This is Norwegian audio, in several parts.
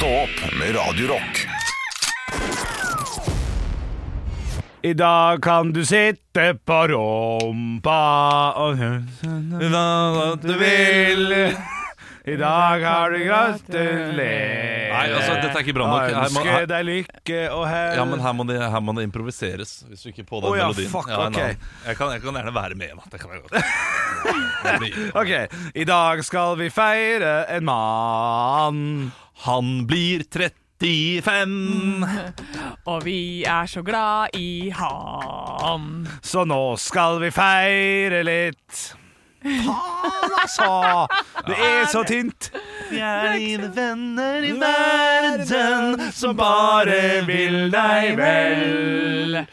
Stå opp med Radio Rock. I dag kan du sitte på rumpa og hva du vil. I dag har du gratulert. Nei, altså, dette er ikke bra nok. Her må- Ønsker deg lykke og hell. Ja, men her må, det, her må det improviseres. Hvis du ikke på den Å ja, melodien. fuck, Ja, ok. nei. jeg, kan, jeg kan gjerne være med, da. Det kan jeg godt. Ok, i dag skal vi feire en mann. Han blir 35. Og vi er så glad i han. Så nå skal vi feire litt. Faen, altså! Det er så tynt. Vi er dine venner i verden som bare vil deg vel.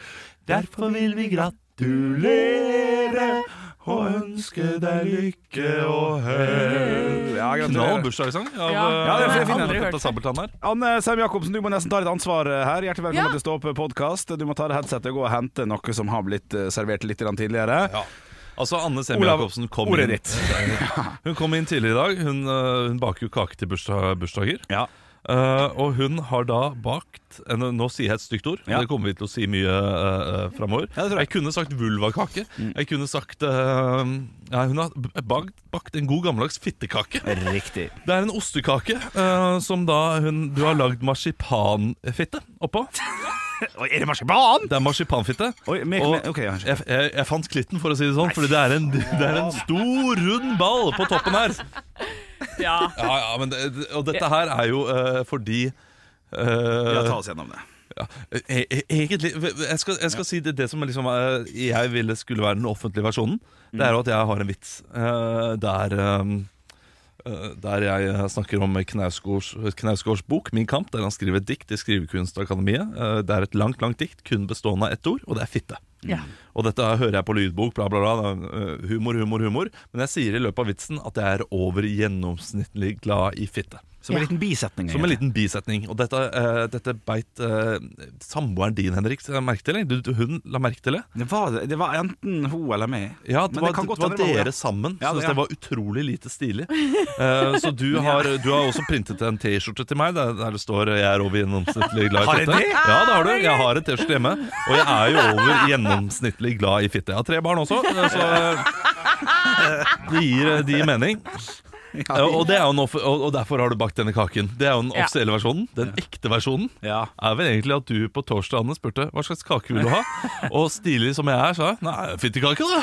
Derfor vil vi gratulere og ønske deg lykke og hell. Ja, Knall bursdagssang av Ja. eh, Ja, det er. Aldri hørt Sabeltann her. Anne Sem Jacobsen, du må nesten ta litt ansvar her. Hjertelig velkommen Ja. til Stå opp podkast. Du må ta det headsetet og gå og hente noe som har blitt eh, servert litt tidligere. Ja. Altså, Anne Sem Jacobsen kom inn. Hun kom inn tidligere i dag. Hun, eh, hun baker jo kake til bursdag, bursdager. Ja. Eh, og hun har da bakt en, Nå sier jeg et stygt ord. Ja. Det kommer vi til å si mye uh, framover. Ja, jeg. jeg kunne sagt vulvakake. Mm. Jeg kunne sagt uh, ja, Hun har bakt, bakt en god gammeldags fittekake. Riktig. Det er en ostekake uh, som da hun, du har lagd marsipanfitte oppå. Oi, er det marsipan? Det er marsipanfitte. Oi, med, Og- med, okay. Jeg, jeg, jeg fant klitten, for å si det sånn, Fordi det er en, det er en stor, rund ball på toppen her. Ja. Ja, ja, men det, Og dette her er jo uh, fordi uh, Ja, ta oss gjennom det. ja, e e egentlig Jeg skal, jeg skal si det, det som liksom, eh, jeg ville skulle være den offentlige versjonen. Det er jo at jeg har en vits eh, der eh, der jeg snakker om Knausgårds, Knausgårds bok 'Min kamp', der han skriver et dikt i Skrivekunstakademiet. Det er et langt langt dikt, kun bestående av ett ord, og det er fitte. Ja. Og dette hører jeg på lydbok, bla, bla, bla. eh, Humor, humor, humor. Men jeg sier i løpet av vitsen at jeg er over gjennomsnittlig glad i fitte. Som en liten bisetning. Som en liten bisetning. Og dette, uh, dette beit uh, samboeren din, Henrik, merke til? eller? Du, du, hun la merke til det? Det var, det var enten hun eller meg. Ja, det var, kan det var det var dere sammen. Ja, Synes ja. det var utrolig lite stilig. Uh, så du har, du har også printet en T-skjorte til meg der, der det står 'Jeg er over gjennomsnittlig glad i fitte'. Har jeg det? Ja, det har du. Jeg har en T-skjorte hjemme. Og jeg er jo over gjennomsnittlig glad i fitte. Jeg har tre barn også, eh, så eh, det gir, de gir mening. Ja, og, det er jo en off og, derfor har du bakt denne kaken. Det er jo den Ja. offisielle versjonen. Den ekte versjonen Ja. er vel egentlig at du på torsdag Anne, spurte hva slags kake vil du ha. Og stilig som jeg er, sa jeg nei, fittekake, da.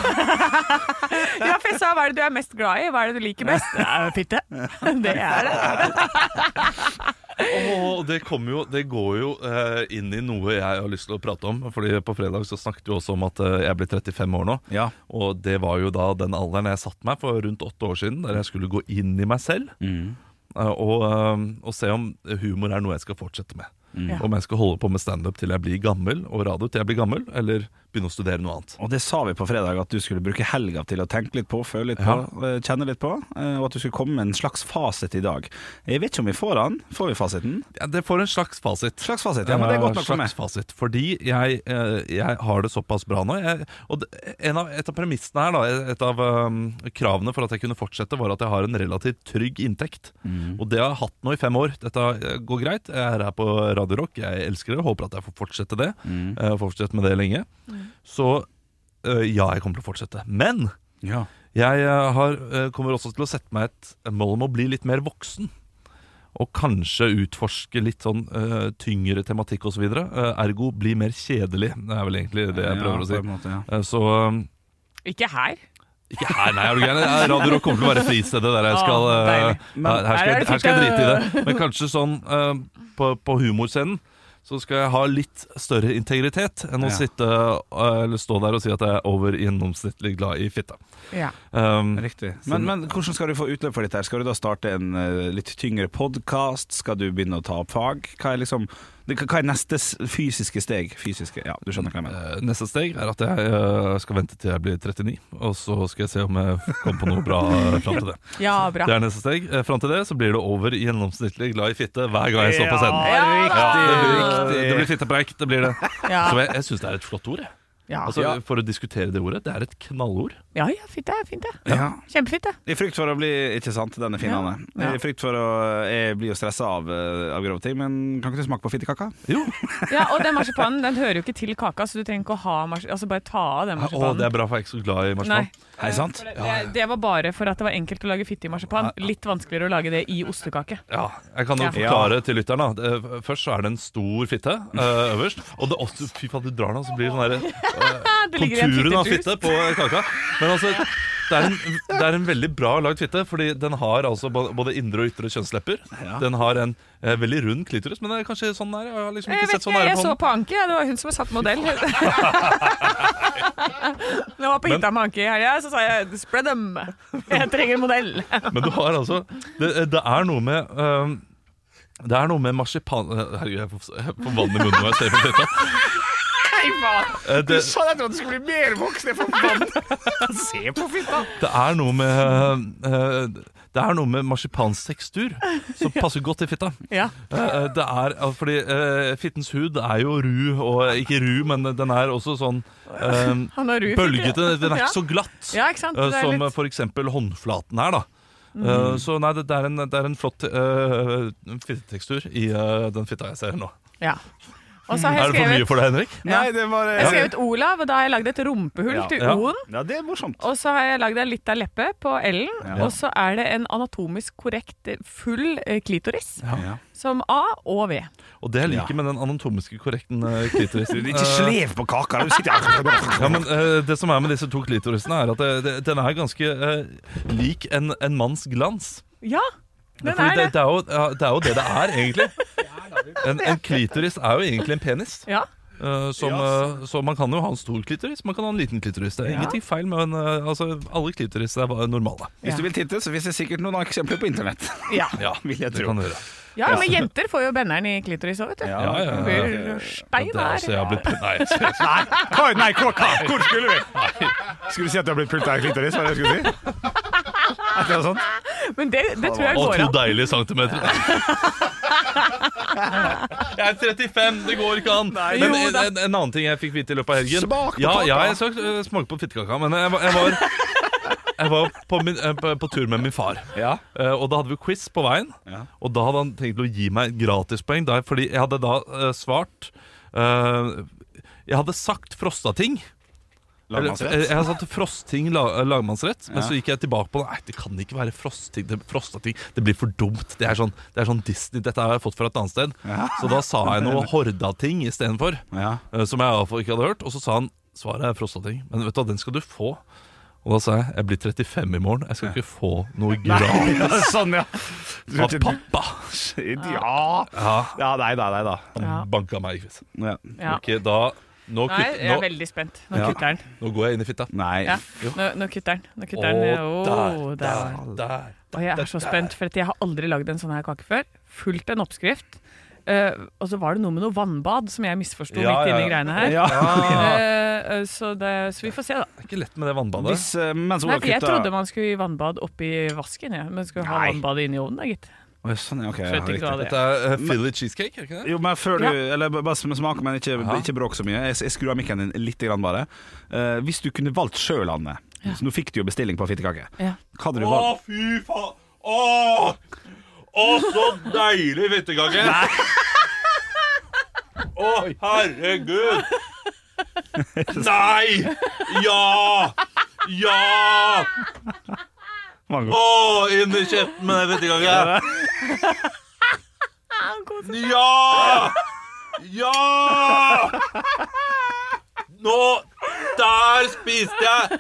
ja, for jeg sa hva er det du er mest glad i? Hva er det du liker best? Det er fitte. Det er det. Og det, kommer jo, det går jo eh, inn i noe jeg har lyst til å prate om. Fordi På fredag så snakket vi også om at eh, jeg blir 35 år nå. Ja. Og det var jo da den alderen jeg satte meg for rundt åtte år siden, der jeg skulle gå inn i meg selv. Mm. eh, og, eh, og se om humor er noe jeg skal fortsette med. Mm. Om jeg skal holde på med standup til jeg blir gammel, og radio til jeg blir gammel, eller begynne å studere noe annet. Og det sa vi på fredag, at du skulle bruke helga til å tenke litt på, føle litt på, ja. kjenne litt på, eh, og at du skulle komme med en slags fasit i dag. Jeg vet ikke om vi får den. Får vi fasiten? Ja, det får en slags fasit. Slags fasit, ja, men det er godt nok for meg. slags fasit. Fordi jeg, eh, jeg har det såpass bra nå. Jeg, og en av, et av premissene her, da, et av um, kravene for at jeg kunne fortsette, var at jeg har en relativt trygg inntekt. Mm. Og det har jeg hatt nå i fem år. Dette eh, går greit. Jeg er her på Radio Rock. Jeg elsker det. Håper at jeg får fortsette det. Mm. Eh, fortsette med det lenge. Så eh, ja, jeg kommer til å fortsette. Men Ja. jeg eh, har, eh, kommer også til å sette meg et mål om å bli litt mer voksen. Og kanskje utforske litt sånn eh, tyngre tematikk osv. Uh, ergo bli mer kjedelig. Det er vel egentlig det jeg prøver å si. måte, ja. Så eh, Ikke her. ikke her, nei, er du gæren? Radio Rock kommer til å være fristedet der jeg skal uh, her, skal, jeg- her skal jeg drite i det. Men kanskje sånn uh, på, på humorscenen så skal jeg ha litt større integritet enn å Ja. sitte eh, eller stå der og si at jeg er over gjennomsnittlig glad i fitte. Ja. Um, Riktig. Men, men hvordan skal du få utløp for dette? her? Skal du da starte en eh, litt tyngre podkast? Skal du begynne å ta opp fag? Hva er liksom det, Hva er neste fysiske steg? Fysiske, ja, du skjønner hva jeg mener. Eh, Neste steg er at jeg eh, skal vente til jeg blir 39, og så skal jeg se om jeg kommer på noe bra uh, fram til det. ja, bra. Det er neste steg. Fram til det så blir det over gjennomsnittlig glad i fitte hver gang jeg står på scenen. Ja, Ja, det, blir, det blir fittepreik. Det blir det. Ja. Så jeg, jeg syns det er et flott ord. Jeg. Ja, Altså, Ja. For å diskutere det ordet. Det er et knallord. ja, ja fint det. Fint det. Ja. Kjempefint det. I frykt for å bli Ikke sant, den er fin, Ja. Anne. Ja. I frykt for å Jeg blir jo stressa av, eh, av grove ting, men kan ikke du smake på fittekaka? Jo, Ja, Og den marsipanen den hører jo ikke til kaka, så du trenger ikke å ha marsipan. Altså bare ta av den Å, marsipanen. det er bra, for jeg er ikke så glad i marsipan. Nei. Hei, sant? Det, det var bare for at det var enkelt å lage fitte i marsipan. Litt vanskeligere å lage det i ostekake. Ja, jeg kan jo forklare til lytteren. da Først så er det en stor fitte eh, øverst. Og det, også, fy faen, du drar den, og så blir det sånn derre Konturen av fitte på kaka. Men altså, det er, en, det er en veldig bra lagd fitte, fordi den har altså både indre og ytre kjønnslepper. Ja. Den har en eh, veldig rund klitoris, men det er kanskje sånn der. Jeg har liksom Jeg ikke vet sett sånn ikke, jeg, jeg på så på Anki. Det var hun som var satt modell. Når jeg var på hytta med Anki i helga, så sa jeg 'spread them'. Jeg trenger modell. Men du har altså Det, det er noe med um, Det er noe med marsipan Herregud, jeg får, vann i munnen når jeg ser på fitta. Nei, faen! Du sa at det skulle bli mer voksen! Jeg får! Se på fitta! Det er noe med uh, Det er noe med marsipans tekstur som passer godt til fitta. Ja. Eh, det er eh, fordi eh, fittens hud er jo ru, og ikke ru, men den er også sånn eh, Han har ru bølgete. Den er ikke så glatt Ja, ikke eh, som litt- eksempel håndflaten er, da. Eh, så nei, det, det, er en, det er en flott uh, fittetekstur i uh, den fitta jeg ser nå. Ja. Og så har Er det for mye for deg, Henrik? Nei, det var jeg har skrevet Olav, og da har jeg lagd et rumpehull Ja. til Ja. O-en. Ja, det er morsomt. Og så har jeg lagd en lita leppe på L-en. Ja. Og så er det en anatomisk korrekt eh, full eh, klitoris. Ja. Som A og V. Og det jeg liker Ja. med den anatomiske korrekten klitorisen Ikke eh, slev på kaka! Ja, men eh, Det som er med disse to klitorisene, er at det, det, den er ganske eh, lik en, en manns glans. Ja, den Fordi er det, det. det, er jo, det er jo det det er, egentlig. En, en klitoris er jo egentlig en penis. Ja. Uh, som, uh, så man kan jo ha en stor klitoris, man kan ha en liten klitoris. Det er Ja. ingenting feil med en, eh, altså, Alle klitoris er normale. Hvis du vil titte, så finnes det sikkert noen eksempler på internett. Ja. Ja, Vil jeg det tro. kan du gjøre. ja, men jenter får jo benneren i klitoris òg, vet du. Ja, Ja, ja, ja. stein Det er jeg her. har blitt Nei, Nei, nei hva, hva, hvor skulle vi? Skulle du si at du har blitt pult av klitoris? Var det det du skulle si? Er det noe sånt? Men det, det tror jeg går Og går to deilige centimeter. Jeg er 35, det går ikke an. Men Jo en, en, en annen ting jeg fikk vite i løpet av helgen Smak på ja, ja, jeg skal øh, på fittekaka, men jeg, jeg var, jeg var på, min, øh, på, på tur med min far. Ja. Eh, og da hadde vi quiz på veien. Ja. Og da hadde han tenkt å gi meg gratispoeng, fordi jeg hadde da svart uh, Jeg hadde sagt Frosta-ting. Eller, Lagmannsrett? Jeg, jeg har satt frosting la, lagmannsrett, men Ja. så gikk jeg tilbake på Nei, det kan ikke være frosting. Det, frostating, det blir for dumt. Det er, sånn, det er sånn Disney. Dette har jeg fått fra et annet sted. Ja. Så da sa jeg noe Horda-ting istedenfor, Ja. uh, som jeg iallfall ikke hadde hørt. Og så sa han svaret er frostating. Men vet du hva, den skal du få. Og da sa jeg jeg blir 35 i morgen. Jeg skal ikke få noe gratis Ja, sånn, ja. Av pappa. Ja. Ja, ja nei da, nei da. han Ja. banka meg i quiz. Ja. Ja. Ok, da nå, Nei, kutt, jeg er nå, veldig spent. Nå Ja. kutter den. nå går jeg inn i fitta. Nei. Ja. Nå, nå kutter den. Nå kutter Å, den. Å, der, der. der, der. Og jeg er så spent, for at jeg har aldri lagd en sånn her kake før. Fulgt en oppskrift. Eh, og så var det noe med noe vannbad som jeg misforsto Ja, midt ja. inni greiene her. Ja. Eh, eh, så, det, så vi får se, da. Det er ikke lett med det vannbadet. Hvis, eh, mens Nei, Ola for Jeg kutta trodde man skulle gi vannbad oppi vasken, ja. men skulle ha Nei. vannbadet inni ovnen, da, gitt. Oi, sånn, ja, ok, ja, Skjønte ikke hva det Dette er uh, Philly cheesecake, er det ikke det? Jo, men før du Ja. Eller bare smak, men ikke, ikke bråk så mye. Jeg, jeg skrur av mikken din litt grann bare. Uh, hvis du kunne valgt sjøl, Anne så Nå fikk du jo bestilling på fittekake. Ja. Hva hadde du valgt? Å, fy faen! Å, å, så deilig fittekake! Å, herregud! Nei! Ja! Ja! Mange. Å, inn i kjeften med den fittekaka! Ja! Ja! Nå Der spiste jeg!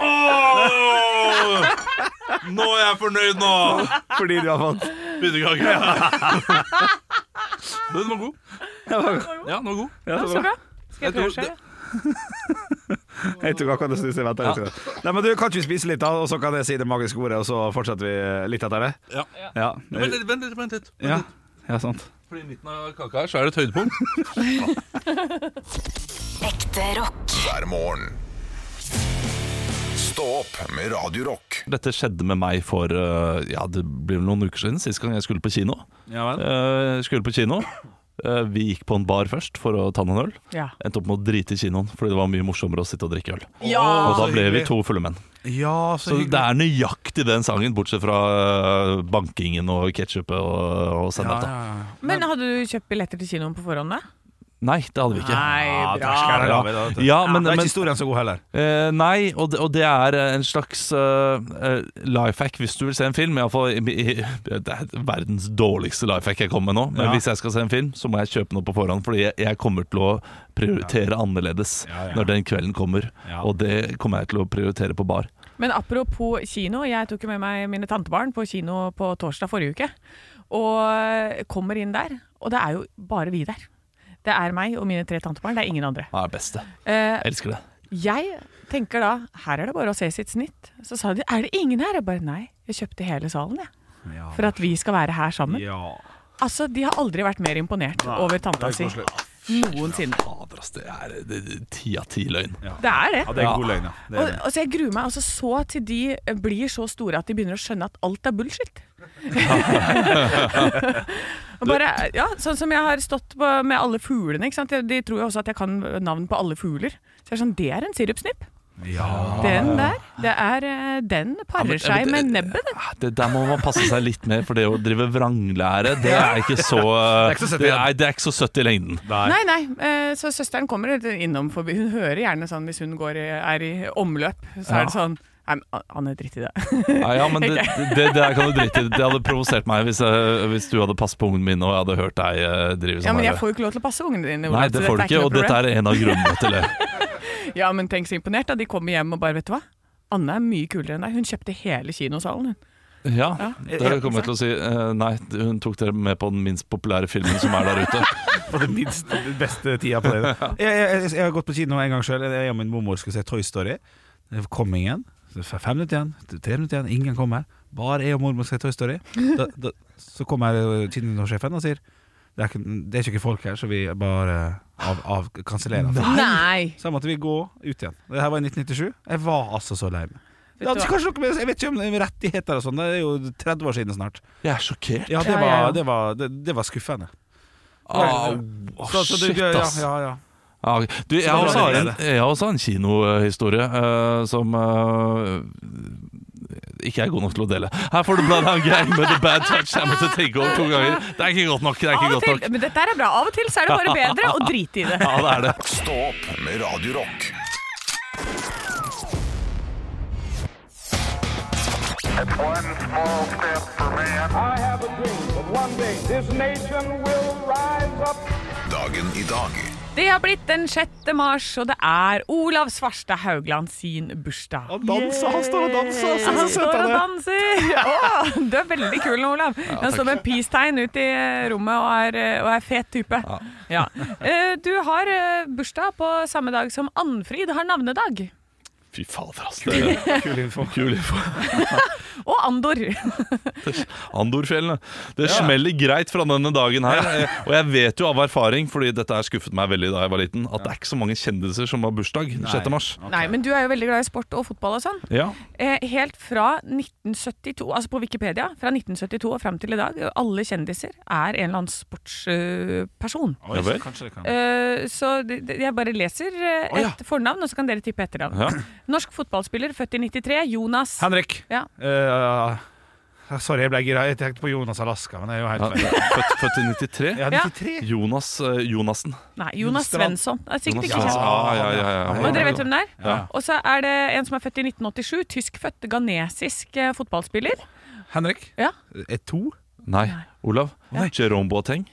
Åh! Nå er jeg fornøyd nå! Fordi du har fått Fittekake. Den var god. Ja, den var god. ja, Ja, så bra. Skal jeg prøve å selv? Jeg tok akkurat det snus. Jeg venter litt. Nei, men du, Kan ikke vi spise litt, da? Og så kan jeg si det magiske ordet, og så fortsetter vi litt etter det? Ja. Ja, Vent litt, vent litt. Vent litt. Ja. ja sant. Fordi i midten av kaka her så er det et høydepunkt. Ekte rock. hver morgen. Stå opp med Radio Rock. Dette skjedde med meg for uh, Ja, det blir vel noen uker siden. Sist gang jeg skulle på kino. Ja vel? Eh, skulle på kino. Eh, Vi gikk på en bar først for å ta noen øl. Ja. Endte opp med å drite i kinoen fordi det var mye morsommere å sitte og drikke øl. Ja! Og da ble vi to fulle menn. Ja, så, Så det er nøyaktig den sangen, bortsett fra eh, bankingen og ketsjupet og, og ja, sennep. ja, ja. Men hadde du kjøpt billetter til kinoen på forhånd, da? Nei, det hadde vi ikke. Nei, Ja, bra. vet du. Ja, men, det er ikke historien så god heller. Uh, nei, og det, og det er eh, en slags uh, life hack hvis du vil se en film. I alle fall, i, i, det er verdens dårligste life hack jeg kommer med nå. Men Ja. hvis jeg skal se en film, så må jeg kjøpe noe på forhånd. Fordi jeg, jeg kommer til å prioritere annerledes Ja, ja. når den kvelden kommer. Ja. Og det kommer jeg til å prioritere på bar. Men apropos kino, jeg tok jo med meg mine tantebarn på kino på torsdag forrige uke. Og kommer inn der, og det er jo bare vi der. Det er meg og mine tre tantebarn, det er ingen andre. Det er beste. Eh, Jeg elsker det. jeg tenker da, her er det bare å se sitt snitt. Så sa de, er det ingen her? Jeg bare, nei, jeg kjøpte hele salen, jeg. Ja. For at vi skal være her sammen. ja. Altså, de har aldri vært mer imponert over tanta si. Noensinne. Fader, ass, det er ti av ti løgn. Det er det. Ja, det er god løgn, ja. Det Og, er det. og så Jeg gruer meg altså så til de blir så store at de begynner å skjønne at alt er bullshit. Bare, ja, sånn som jeg har stått på med alle fuglene. Ikke sant? De, tror jo også at jeg kan navn på alle fugler. Så jeg er sånn, Det er en sirupsnipp. Ja. Den der, det er, eh, den Ja, parer men- seg men- med nebbet. Ah, Det der må man passe seg litt med, for det å drive vranglære, det er ikke så er ikke så søtt det, er, det er ikke så søtt i lengden. Nei, nei, eh, så søsteren kommer innom forbi. Hun hører gjerne sånn hvis hun går er i omløp, så er det sånn Nei, han er dritt i det. Nei, ja, men det, det, det kan du drite i. Det hadde provosert meg hvis, jeg, hvis du hadde passet på ungen min og jeg hadde hørt deg drive sånn. Ja, men jeg får jo ikke lov til å passe ungene dine. Nei, det får du ikke, og dette er en av grunnene til det. Ja, men tenk så imponert da de kommer hjem og bare, vet du hva? Anne er mye kulere enn deg. Hun kjøpte hele kinosalen, hun. Ja, Ja. det kommer jeg til å si. eh, Nei, hun tok dere med på den minst populære filmen som er der ute. På den minst beste tida på det. Jeg, jeg, jeg, har gått på kino en gang sjøl. Jeg og min mormor skulle se Toy Story. Det kom Fem minutter igjen, tre minutter igjen, ingen kommer. Bare jeg og mormor skal se Toy Story. Da, da, så kommer kinosjefen og sier det er, ikke, det er ikke folk her, så vi bare av, av kansellerer. Nei! Så måtte vi gå ut igjen. Det her var i 1997. Jeg var altså så lei meg. Kanskje noe med Jeg vet ikke om rettigheter og sånn. Det er jo 30 år siden snart. Jeg er sjokkert. Ja, det var, det var, det, det var skuffende. Oh, Så, så shit, ass. ja, ja. Ja, du, jeg, har også har en, jeg har også en kinohistorie uh, som uh, ikke er god nok til å dele. Her får du Bloodhound Gang med The Bad Touch. Jeg måtte tenke over to ganger. Det er ikke godt nok. det er og godt til, nok men dette er bra. Av og til så er det bare bedre å drite i det. Ja, det er det. Stå opp med Radio Rock. One small step for man. I have a dream that one day this nation will rise up. Dagen i dag Det har blitt den 6. mars, og det er Olav Svarstad Haugland sin bursdag. Han danser, han står og danser. Så Han står og er. danser! Du er veldig kul nå, Olav. Han står med peace-tegn ut i rommet og er, og er fet type. Ja. Ja. Du har eh, bursdag på samme dag som Annfrid har navnedag. Fy fader, altså. Det Kul info. kul info. Og Andor. Andorfjellene. Det smeller greit fra denne dagen her. Eh, Og jeg vet jo av erfaring, fordi dette har skuffet meg veldig da jeg var liten, at det er ikke så mange kjendiser som har bursdag 6. mars. Nei, men du er jo veldig glad i sport og fotball og sånn. Ja. Eh, helt fra 1972, altså på Wikipedia, fra 1972 og frem til i dag, alle kjendiser er en eller annen sportsperson. Oi, Ja vel. kanskje det kan Eh, så det, jeg bare leser et oh, ja. fornavn, og så kan dere tippe etternavn. Ja. Norsk fotballspiller, født i 93, Jonas. Henrik. Ja. Uh, sorry, jeg ble gira. Jeg tenkte på Jonas Alaska, men det er jo helt feil. Født, født i 93. Ja, Ja. Jonas uh, Jonassen. Nei, Jonas Svensson. Er sikkert ikke kjent. Ja, ja, dere vet hvem det er? Ja. Og så er det en som er født i 1987, tyskfødt ghanesisk uh, fotballspiller. Henrik. Ja. Er to? Nei, Olav. Jerome Boateng.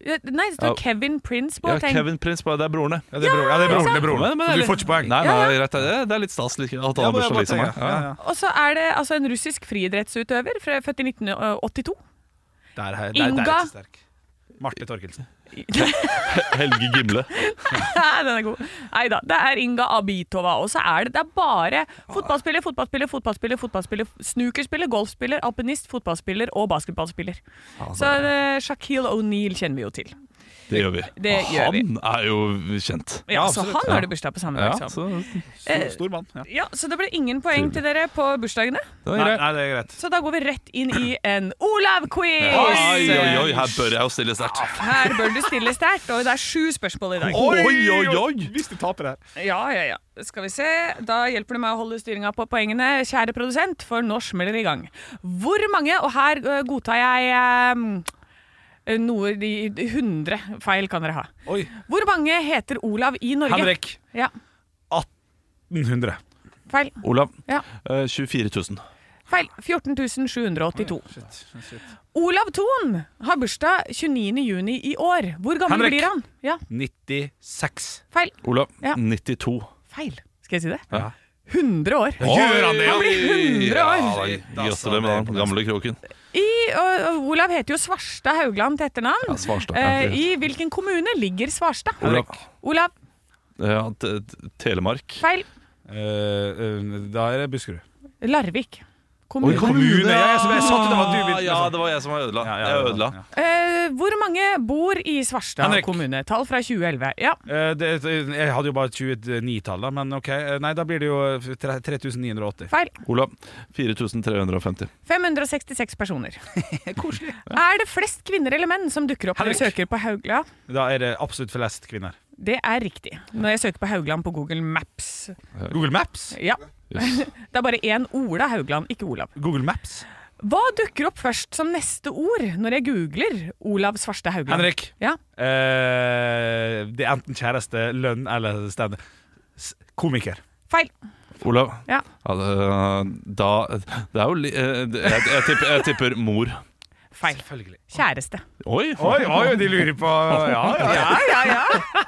Eh, Nei, det står Ja. Kevin Prince Ja, Boateng. Kevin Prince, på, det er brorene. Ja, det er broren. Ja, det er broren, det er broren. Men- men Så det er du får ikke poeng. Nei, Ja, nei, det er, det er litt stas like, at han Ja, har bursdag bare litt som meg. tenker, ja, ja. Og så er det altså en russisk friidrettsutøver, født i 1982. Der, er- der, der er Inga. der. Marte Torkelsen. Helge Gimle. Den er god. Nei da. Det er Inga Abitova. Og så er det, det er bare fotballspiller, fotballspiller, fotballspiller, fotballspiller, snookerspiller, golfspiller, alpinist, fotballspiller og basketballspiller. Så eh, Shaquille O'Neal kjenner vi jo til. Det gjør vi. Det Og gjør vi. han er jo kjent. Ja, så absolutt. han har du bursdag på samme Ja, dag som. så Eh, Stor mann. Ja. Ja, Så det ble ingen poeng til dere på bursdagene. Nei, nei, det er greit. Så da går vi rett inn i en Olav-quiz! Oi, oi, oi, her bør jeg jo stille sterkt. Her bør du stille sterkt, og det er sju spørsmål i dag. Oi, oi, oi! Hvis du taper her. Ja, ja, ja. Skal vi se. Da hjelper det meg å holde styringa på poengene, kjære produsent, for nå smeller det i gang. Hvor mange, og her godtar jeg eh, noe de 100 feil kan dere ha. Oi. Hvor mange heter Olav i Norge? Henrik. Ja, 1800. feil. Olav, Ja. eh, 24 000. Feil. 14 782. Shit, shit. Olav Thon har bursdag 29. juni i år. Hvor gammel Henrik. blir han? Ja, 96. feil. Olav, Ja. 92. Feil. Skal jeg si det? Ja. 100 år. Gjør han det. Han blir 100 år. Ja, Gratulerer med den gamle kroken. I, og, og Olav heter jo Svarstad Haugland til etternavn. Ja, Svarstad. Eh, I hvilken kommune ligger Svarstad? Olav. Olav, Ja, t- t- Telemark. feil. Eh, eh, da er det Buskerud. Larvik. Oi, Kommune. kommune, ja, jeg- jeg satt det av du Ja, det var jeg som var ødela. Ja, ja, Jeg ødela. ja. Eh, hvor mange bor i Svarstad Henrik. kommune? Tall fra 2011. Ja, Eh, det, jeg hadde jo bare 29-tall, da, men ok. Eh, Nei, da blir det jo 3980. feil. Olav, 4350. 566 personer. Er det flest kvinner eller menn som dukker opp når du søker på Haugland? Da er det absolutt flest kvinner. Det er riktig. Når jeg søker på Haugland på Google Maps. Google Maps? Ja. Yes. Det er bare én Ola Haugland, ikke Olav. Google Maps? Hva dukker opp først som neste ord når jeg googler Olav Svarstad Haugland? Henrik? Ja. Eh, det er enten kjæreste, lønn eller stand. Komiker. Feil. Olav, Ja. det, da Det er jo li... eh, Jeg, jeg, tipper, jeg tipper mor. Feil. Selvfølgelig. Kjæreste. Oi! Oi, oi, de lurer på Ja, ja. Ja, ja, ja.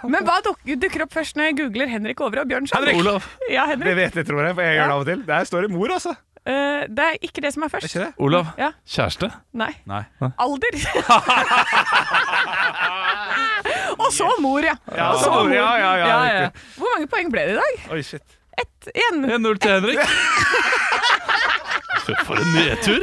Men hva duk dukker opp først når jeg googler Henrik Over og Bjørnson? Henrik! Olav, Ja, Det vet jeg, tror jeg, for jeg gjør det av og til. Der står det mor, altså. Uh, det er ikke det som er Er først. ikke det? Olav. Ja. Kjæreste. Nei. Nei. Alder. og så mor, ja. Ja, og så mor, ja, ja. Hvor mange poeng ble det i dag? Oi, shit. Ett igjen. 1-0 til Henrik. For en nedtur!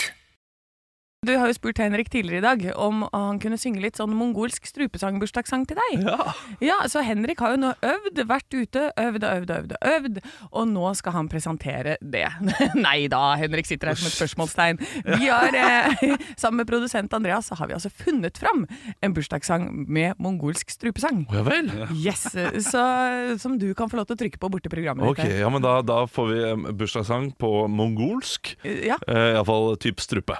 Du har jo spurt Henrik tidligere i dag om han kunne synge litt sånn mongolsk strupesang-bursdagssang til deg. Ja. Så Henrik har jo nå øvd, vært ute, øvd og øvd og øvd, øvd, og nå skal han presentere det. Nei da, Henrik sitter her som et spørsmålstegn. Vi har, eh, sammen med produsent Andreas, så har vi altså funnet fram en bursdagssang med mongolsk strupesang. Å ja vel. Yes, så, Som du kan få lov til å trykke på borti programmet Ok, ditt. ja, men da, da får vi bursdagssang på mongolsk. Ja. Eh, Iallfall typ strupe.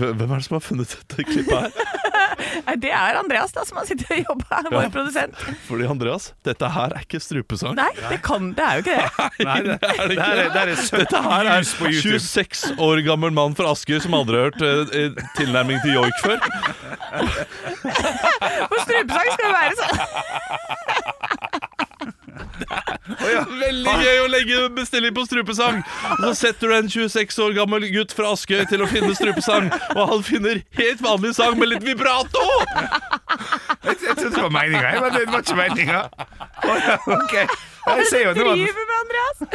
Hvem er det som har funnet dette klippet her? Nei, Det er Andreas da, som har sittet og jobba, vår Ja. produsent. Fordi Andreas, dette her er ikke strupesang. Nei, det, kan, det er jo ikke det. Nei, det, er det det er, ikke. det er 70 Dette her er views på YouTube. 26 år gammel mann fra Asker som aldri har hørt eh, eh, tilnærming til joik før. For strupesang skal jo være sånn. Veldig gøy å legge bestilling på strupesang. Og så setter du en 26 år gammel gutt fra Askøy til å finne strupesang, og han finner helt vanlig sang med litt vibrato! Jeg, jeg trodde det var meninga, men det var ikke meninga. Ok. Jeg ser jo nå at driver med, Andreas?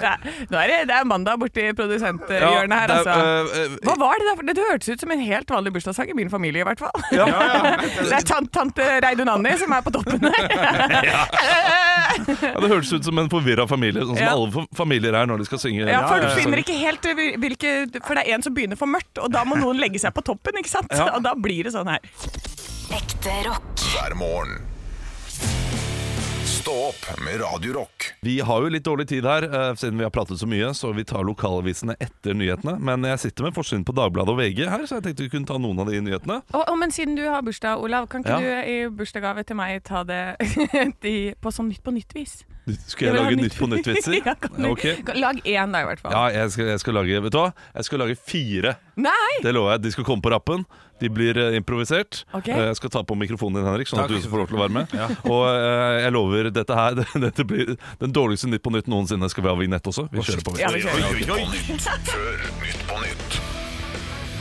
det, nå er det, det er mandag borti produsenthjørnet her, det er, altså. eh, eh, Hva var det der? Det hørtes ut som en helt vanlig bursdagssang i min familie, i hvert fall. ja, ja. Det er tant, tante Reidunanni som er på toppen her. ja, det hørtes ut som en forvirra familie, sånn som Ja. alle fa- familier er når de skal synge. Ja, for du finner ikke helt hvilke For det er en som begynner for mørkt, og da må noen legge seg på toppen, ikke sant? Og da blir det sånn her. Ekte rock. hver morgen. Stå opp med Radio Rock. Vi har jo litt dårlig tid her, eh, siden vi har pratet så mye, så vi tar lokalavisene etter nyhetene. Men jeg sitter med forsiden på Dagbladet og VG her, så jeg tenkte vi kunne ta noen av de nyhetene. Å, å, men siden du har bursdag, Olav, kan ikke Ja. du i bursdagsgave til meg ta det de, på sånn Nytt på nytt-vis? Skal jeg lage nytt- Nytt på nytt-vitser? ja, kan du, Ok. kan- Lag én, da, i hvert fall. Ja, jeg skal, jeg skal lage Vet du hva? Jeg skal lage fire. Nei! Det lover jeg. De skal komme på rappen. De blir eh, improvisert. Ok. Eh, Jeg skal ta på mikrofonen din, Henrik, sånn at Takk. du får lov til å være med. Og eh, jeg lover dette her Dette blir den dårligste Nytt på Nytt noensinne. Skal vi ha vignett også? Vi kjører på. Ja, vi kjører. Nytt på nytt før Nytt på nytt.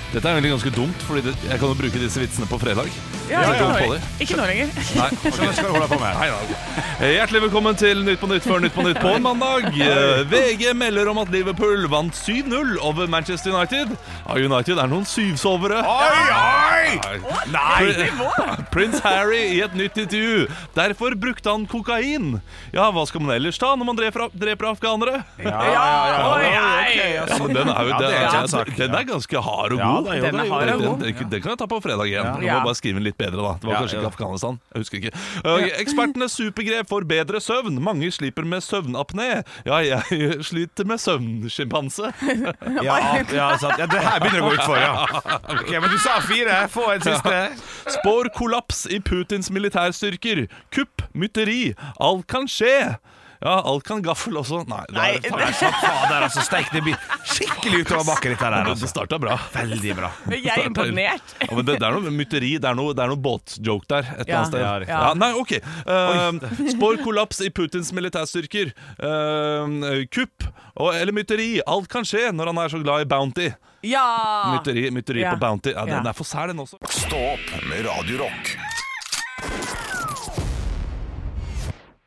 Dette er egentlig ganske dumt, Fordi jeg kan jo bruke disse vitsene på fredag. Ja, ja, ja, det. ikke nå lenger. Nei, okay. skal holde på med? Nei, nei. Hjertelig velkommen til Nytt på Nytt før Nytt på Nytt på en mandag. VG melder om at Liverpool vant 7-0 over Manchester United. United er noen syvsovere. Oi, oi! Nei! Prins Harry i et nytt intervju. Derfor brukte han kokain. Ja, hva skal man ellers ta når man dreper, dreper afghanere? Ja, ja, ja. Oi, ja. Ja, altså. den er jo Ja, den, den er ganske hard og god. Den er hard og Den, god. den, den kan jeg ta på fredag igjen. Ja. må bare skrive en litt bedre, da. Det var Ja, kanskje ja. ikke Afghanistan. Jeg husker ikke. Uh, Ekspertenes supergrep for bedre søvn. Mange sliter med søvnapné. Ja, jeg sliter med søvnsjimpanse. Ja, ja, sant. ja, det her begynner å gå utfor, ja. Ok, Men du sa fire. Få en siste. Spår kollaps i Putins militærstyrker. Kupp, mytteri. Alt kan skje. Ja, alt kan gaffel også. Nei, det er, faen, sant, fader, altså, steik, det blir skikkelig utover bakken, her. det Altså. starta bra. Veldig bra. Jeg er imponert. Ja, men det, det er noe mytteri, det er noe, det er noe båtjoke der et eller Ja. annet sted. Ja, Ja, nei, ok. Uh, spår kollaps i Putins militærstyrker. Uh, kupp og, eller mytteri. Alt kan skje når han er så glad i Bounty. Ja! Mytteri, mytteri Ja. på Bounty. Ja, den er for sær, den også. Stå opp med Radio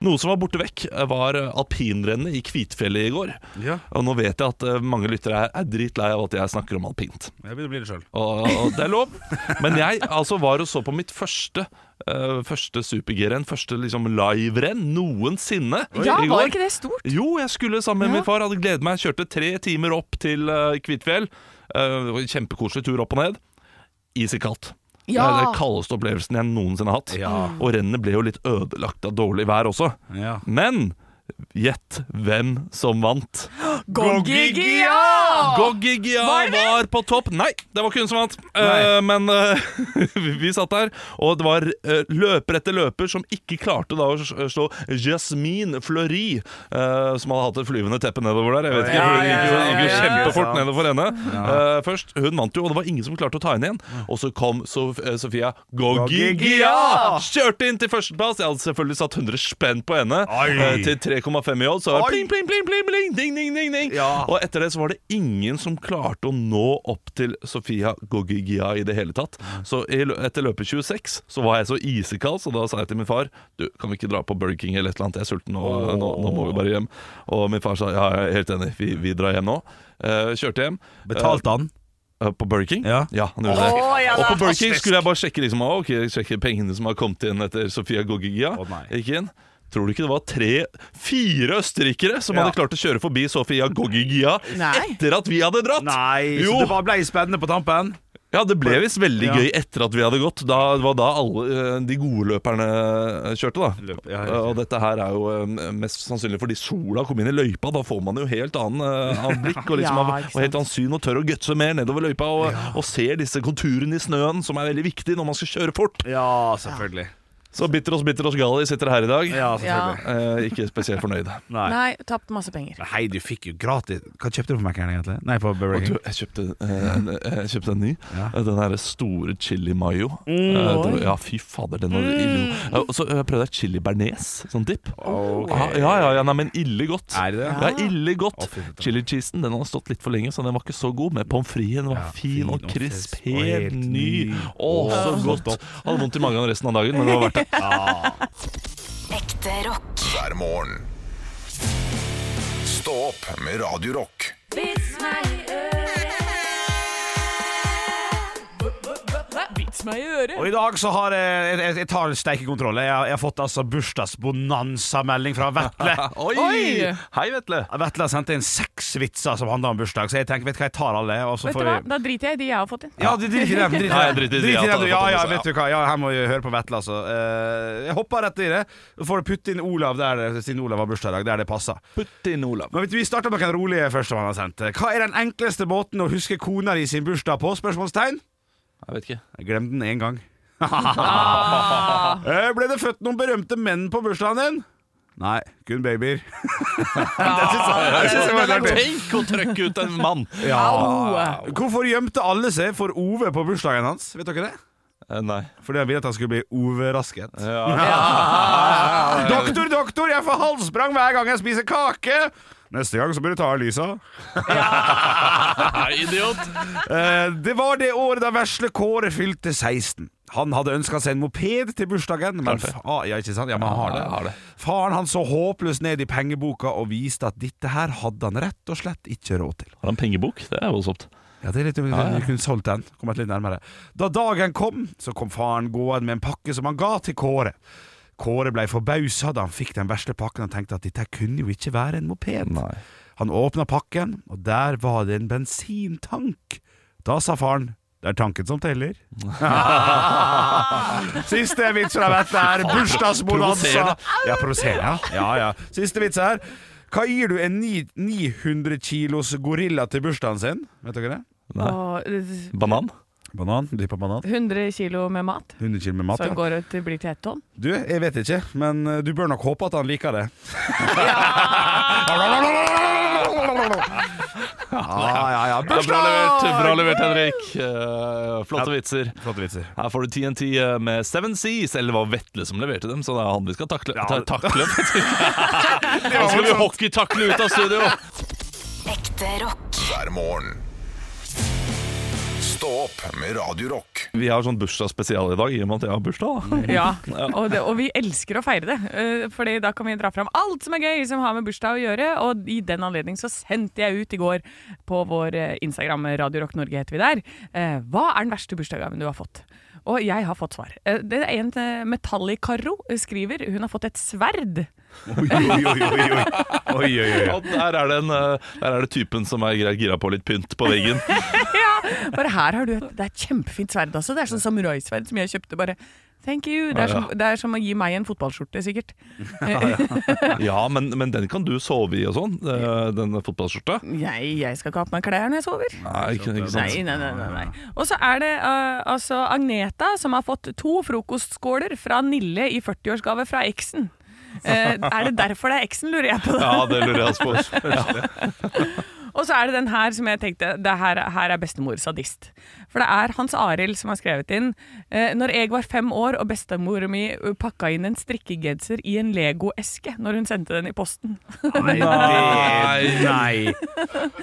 Noe som var borte vekk, var alpinrennet i Kvitfjellet i går. Ja, Og nå vet jeg at eh, mange lyttere er, er dritlei av at jeg snakker om alpint. jeg begynner å bli det sjøl. Og, og det er lov. Men jeg altså var og så på mitt første uh, Første super-G-renn, første liksom live-renn noensinne. Ja, var ikke det stort? Jo, jeg skulle sammen med Ja. min far. Hadde gledet meg. Kjørte tre timer opp til uh, Kvitfjell. Uh, kjempekoselig tur opp og ned. Isikaldt. Ja. Det er den kaldeste opplevelsen jeg noensinne har hatt. Ja. Og rennet ble jo litt ødelagt av dårlig vær også. Ja. Men gjett hvem som vant. Gogigia! Goggigia Var var på topp. Nei, det var ikke hun som vant. Eh, men uh, vi- vi satt der, og det var uh, løper etter løper som ikke klarte da å slå Jasmine Fleury, eh, som hadde hatt et flyvende teppe nedover der. Jeg vet ikke, Ja, Hun gikk jo, ja, gikk jo ja, ja, kjempefort ja. nedover henne. Eh, først, Hun vant jo, og det var ingen som klarte å ta henne igjen. Og så kom Sof Sofia Goggigia! Goggigia! Kjørte inn til førsteplass. Jeg hadde selvfølgelig satt 100 spenn på henne. til tre 3,5 i odds. Så var det pling, pling, pling, pling, pling, ding, ding, ding, ding. Ja. Og etter det så var det ingen som klarte å nå opp til Sofia Gogigia i det hele tatt. Så etter løpet 26 så var jeg så isekald, så da sa jeg til min far Du, kan vi ikke dra på Burger King eller et eller annet? Jeg er sulten, og nå, nå må vi bare hjem. Og min far sa ja, jeg er helt enig, vi, vi drar hjem nå. Uh, kjørte hjem. Betalte han? Eh, på Burger King? Ja. han gjorde det. Ja, og på. Burger King skulle jeg bare sjekke liksom, okay, sjekke pengene som har kommet inn etter Sofia Gogigia. Oh. Gikk inn. Tror du ikke det var tre, fire østerrikere som Ja. hadde klart å kjøre forbi Sofia Gogigia Nei. etter at vi hadde dratt? Nei, Jo. så det bare ble spennende på tampen? Ja, det ble visst veldig Ja. gøy etter at vi hadde gått. Da, det var da alle eh, de gode løperne eh, kjørte, da. Løp, ja, og dette her er jo eh, mest sannsynlig fordi sola kom inn i løypa. Da får man jo helt annen, annen blikk og, liksom, Ja, og helt annen syn og tør å gutse mer nedover løypa. Og, og ser disse konturene i snøen, som er veldig viktig når man skal kjøre fort. Ja, selvfølgelig. Så bitter oss, bitter oss Gali sitter her i dag. Ja, selvfølgelig. Eh, ikke spesielt fornøyd. Nei. Nei, tapt masse penger. Hei, du fikk jo gratis Hva kjøpte du for Mac-en egentlig? Nei, på Burger Og du, jeg, kjøpte, eh, en, jeg kjøpte en ny. Ja. Eh, Den derre store chili mayo. Eh, det var- ja, fy fader, den var ille. Eh, Og så eh, prøvde jeg chili bearnés, sånn dipp. Ok. Ah, ja, ja, ja, nei, men ille godt. Er det det? Ja, ille godt. Å, fy faen. Chili cheesen den hadde stått litt for lenge, så den var ikke så god. Men pommes fritesen var Ja, fin og krisp. Helt ny. Å, så godt. Hadde vondt i magen resten av dagen, men det var verdt det. Ekte rock. hver morgen. Stå opp med Radio Rock. Vits meg i øret. Og i dag så har jeg Jeg, jeg tar steikekontroll. Jeg, har- jeg har fått altså bursdagsbonanza-melding fra Vetle. Oi! Oi! Hei, Vetle. Vetle har sendt inn seks vitser som handler om bursdag, så jeg tenker, vet du hva, jeg tar alle. Og så Vet får du hva? vi Da driter jeg i de jeg har fått inn. Ja, du i dem. Drit i dem. driter i de, Drit i jeg dem. Ja, ja, vet du hva. Ja, her må vi høre på Vetle, altså. Eh, Jeg hopper rett i det. Så får du putte inn Olav der det, siden Olav har bursdag i dag, der det passer. Putt inn Olav. Men vet du, Vi starter med den rolige første man har sendt. Hva er den enkleste måten å huske kona di sin bursdag på? Spørsmålstegn. Jeg vet ikke. Jeg glemte den én gang. Ah. Eh, Ble det født noen berømte menn på bursdagen din? Nei, kun babyer. Ah. Tenk å trykke ut en mann! Ja. Hvorfor gjemte alle seg for Ove på bursdagen hans? Vet dere det? Eh, Nei. Fordi han ville at han skulle bli overrasket. Ja. Doktor, doktor, jeg får halsbrang hver gang jeg spiser kake! Neste gang så bør du ta av lysa. Idiot! Eh, det var det året da vesle Kåre fylte 16. Han hadde ønska seg en moped til bursdagen, men fa ja, ikke sant? Ja, men han har det. Ja. Faren han så håpløst ned i pengeboka og viste at dette her hadde han rett og slett ikke råd til. Har han pengebok? Det er voldsomt. Ja, det er litt, Vi kunne solgt den. Kommet litt nærmere. Da dagen kom, så kom faren gående med en pakke som han ga til Kåre. Kåre ble forbausa da han fikk den vesle pakken og tenkte at dette kunne jo ikke være en moped. Nei. Han åpna pakken, og der var det en bensintank. Da sa faren det er tanken som teller. Siste vits fra dette er bursdagsbonanza. Ja, provoserende. Ja. ja. Siste vits her. Hva gir du en 900 kilos gorilla til bursdagen sin? Vet dere det? Nei. Banan? Banan. Dyppa banan. 100 kilo med mat, 100 kilo med mat. så Ja. går det til, blir til ett tonn. Du, jeg vet ikke, men eh, du bør nok håpe at han liker det. Ja, ja, ja. Ja, bra levert, bra levert Henrik. Eh, flotte vitser. Flotte vitser. Her får du TNT med Seven Seas, eller det var Vetle som leverte dem, så det er han vi skal takle. Ja. Ta, takle. Nå skal vi hockeytakle ut av studio! Ekte rock. hver morgen. Stå opp med Radio Rock. Vi har sånn bursdagsspesial i dag, i og med at jeg har bursdag. da. Ja, og, det, og vi elsker å feire det. eh, Fordi da kan vi dra fram alt som er gøy som har med bursdag å gjøre. Og i den anledning så sendte jeg ut i går på vår eh, Instagram, Radio Rock Norge heter vi der, eh, hva er den verste bursdagsgaven du har fått? Og jeg har fått svar. Det er en Metallicaro skriver. Hun har fått et sverd. Oi, oi, oi, oi, oi. oi, oi. Der er, det en, der er det typen som er gira på litt pynt på veggen. ja, bare her har du et, det er et kjempefint sverd også. Det er sånn samuraisverd som jeg kjøpte. bare Thank you. Det er, som, det er som å gi meg en fotballskjorte, sikkert. Ja, men, men den kan du sove i og sånn, eh, den fotballskjorta. Jeg, jeg skal ikke ha på meg klær når jeg sover. Nei, ikke, ikke sant. Nei, nei, nei, nei, nei. Og så er det uh, altså Agneta som har fått to frokostskåler fra Nille i 40-årsgave fra eksen. Uh, er det derfor det er eksen, lurer jeg på. Ja, det lurer jeg også på. Og så er det den her som jeg tenkte det her, her er bestemor sadist. For det er Hans Arild som har skrevet inn eh, Når jeg var fem år og bestemor mi pakka inn en strikkegenser i en Lego-eske når hun sendte den i posten. Nei, nei.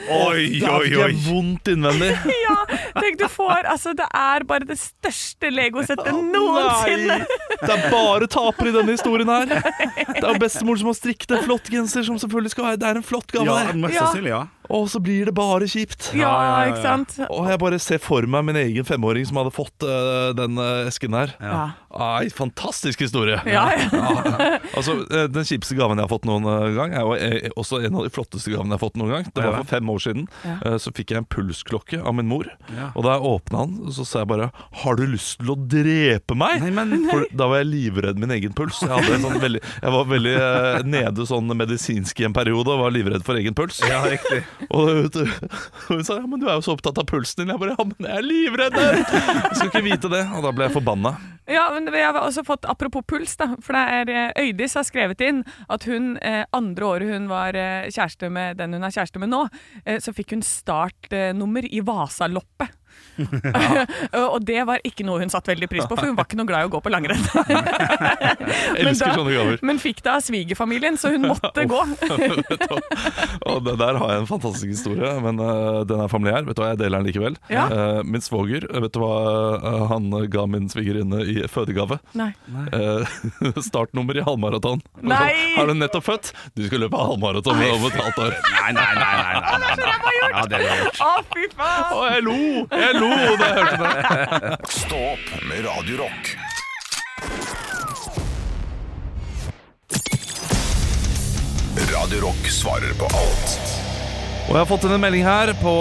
Oi, oi, Det er oi. vondt innvendig. ja, tenk du får Altså, det er bare det største Lego-settet noensinne. Det er bare tapere i denne historien her. Det er bestemor som har strikket en flott genser, som selvfølgelig skal være Det er en flott gave. Ja, mest sannsynlig, ja. Og så blir det bare kjipt. Ja, ja, ja, ja. ikke sant? Og jeg bare ser for meg min egen femåring som hadde fått uh, den uh, esken her. Ja. Ai, fantastisk historie. Ja, ja. Altså, eh, Den kjipeste gaven jeg har fått noen gang, er jo også en av de flotteste gavene jeg har fått noen gang. Det var for fem år siden. Ja. Så fikk jeg en pulsklokke av min mor. Ja. Og da jeg åpna den, så sa jeg bare 'Har du lyst til å drepe meg?' Nei, men nei. For da var jeg livredd min egen puls. Jeg, hadde en sånn veldig, jeg var veldig uh, nede sånn medisinsk i en periode og var livredd for egen puls. Ja, riktig. Og hun sa ja, men du er jo så opptatt av pulsen din. Jeg bare ja, men jeg er livredd! Jeg skulle ikke vite det. Og da ble jeg forbanna. Ja, men jeg har også fått Apropos puls, da. For det er eh, Øydis har skrevet inn at hun eh, andre året hun var eh, kjæreste med den hun er kjæreste med nå, så fikk hun startnummer i Vasaloppet. og det var ikke noe hun satte veldig pris på, for hun var ikke noe glad i å gå på langrenn. Men da-. Men fikk det av svigerfamilien, så hun måtte gå. Og det der har jeg en fantastisk historie, men uh, den er familiær. Vet du hva, Jeg deler den likevel. Ja. Uh, min svoger, vet du hva uh, han ga min svigerinne i fødegave? Nei. Eh, startnummer i halvmaraton. Nei! Har du nettopp født? Du skal løpe halvmaraton om et halvt år. Nei, nei, nei. nei, nei, nei, nei. Ja, jeg er gjort. Å, fy faen! Og jeg lo! Jeg lo jeg hørte det. Stå opp med Radio Rock. Radio Rock svarer på alt Og jeg har fått inn en melding her på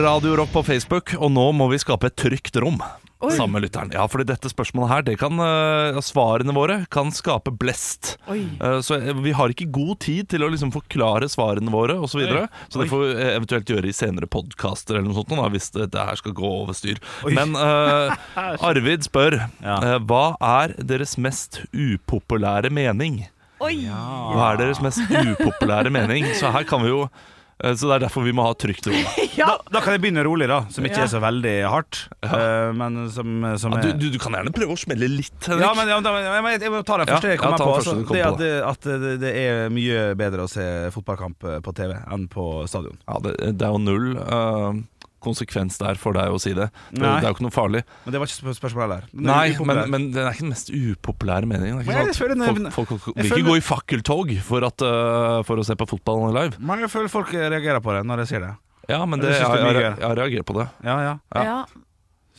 Radio Rock på Facebook, og nå må vi skape et trygt rom. Sammen med lytteren. Ja, fordi dette spørsmålet her, det kan, eh, svarene våre kan skape blest. Oi. Eh, så eh, vi har ikke god tid til å liksom forklare svarene våre osv. Så, videre. så det får vi eh, eventuelt gjøre i senere podkaster eller noe sånt, da, hvis dette her skal gå over styr. Men uh, Arvid spør Ja. eh, hva er deres mest upopulære mening? Oi. Hva er deres mest upopulære mening? Så her kan vi jo eh, Så det er derfor vi må ha trygt rom. Da, da kan jeg begynne rolig, da, som ikke Ja. er så veldig hardt. Ja. men som, som Ja, er du, du, du kan gjerne prøve å smelle litt, Henrik. Ja, men, ja, da, jeg, må- jeg må ta den første jeg kommer på. første Altså, kom det på. at, det, at det, det er mye bedre å se fotballkamp eh, på TV enn på stadion. Ja, det, det er jo null eh, konsekvens der for deg å si det. Det, det er jo ikke noe farlig. Men det var ikke spør- spørsmålet der. Den er Nei, men, men den er ikke den mest upopulære meningen. Det at folk, folk, folk vil ikke gå i fakkeltog for, at, uh, for å se på fotball live. Men jeg føler folk reagerer på det når jeg sier det. Ja, men det, jeg, jeg, det jeg, jeg reagerer på det. Ja, ja. Ja. Ja.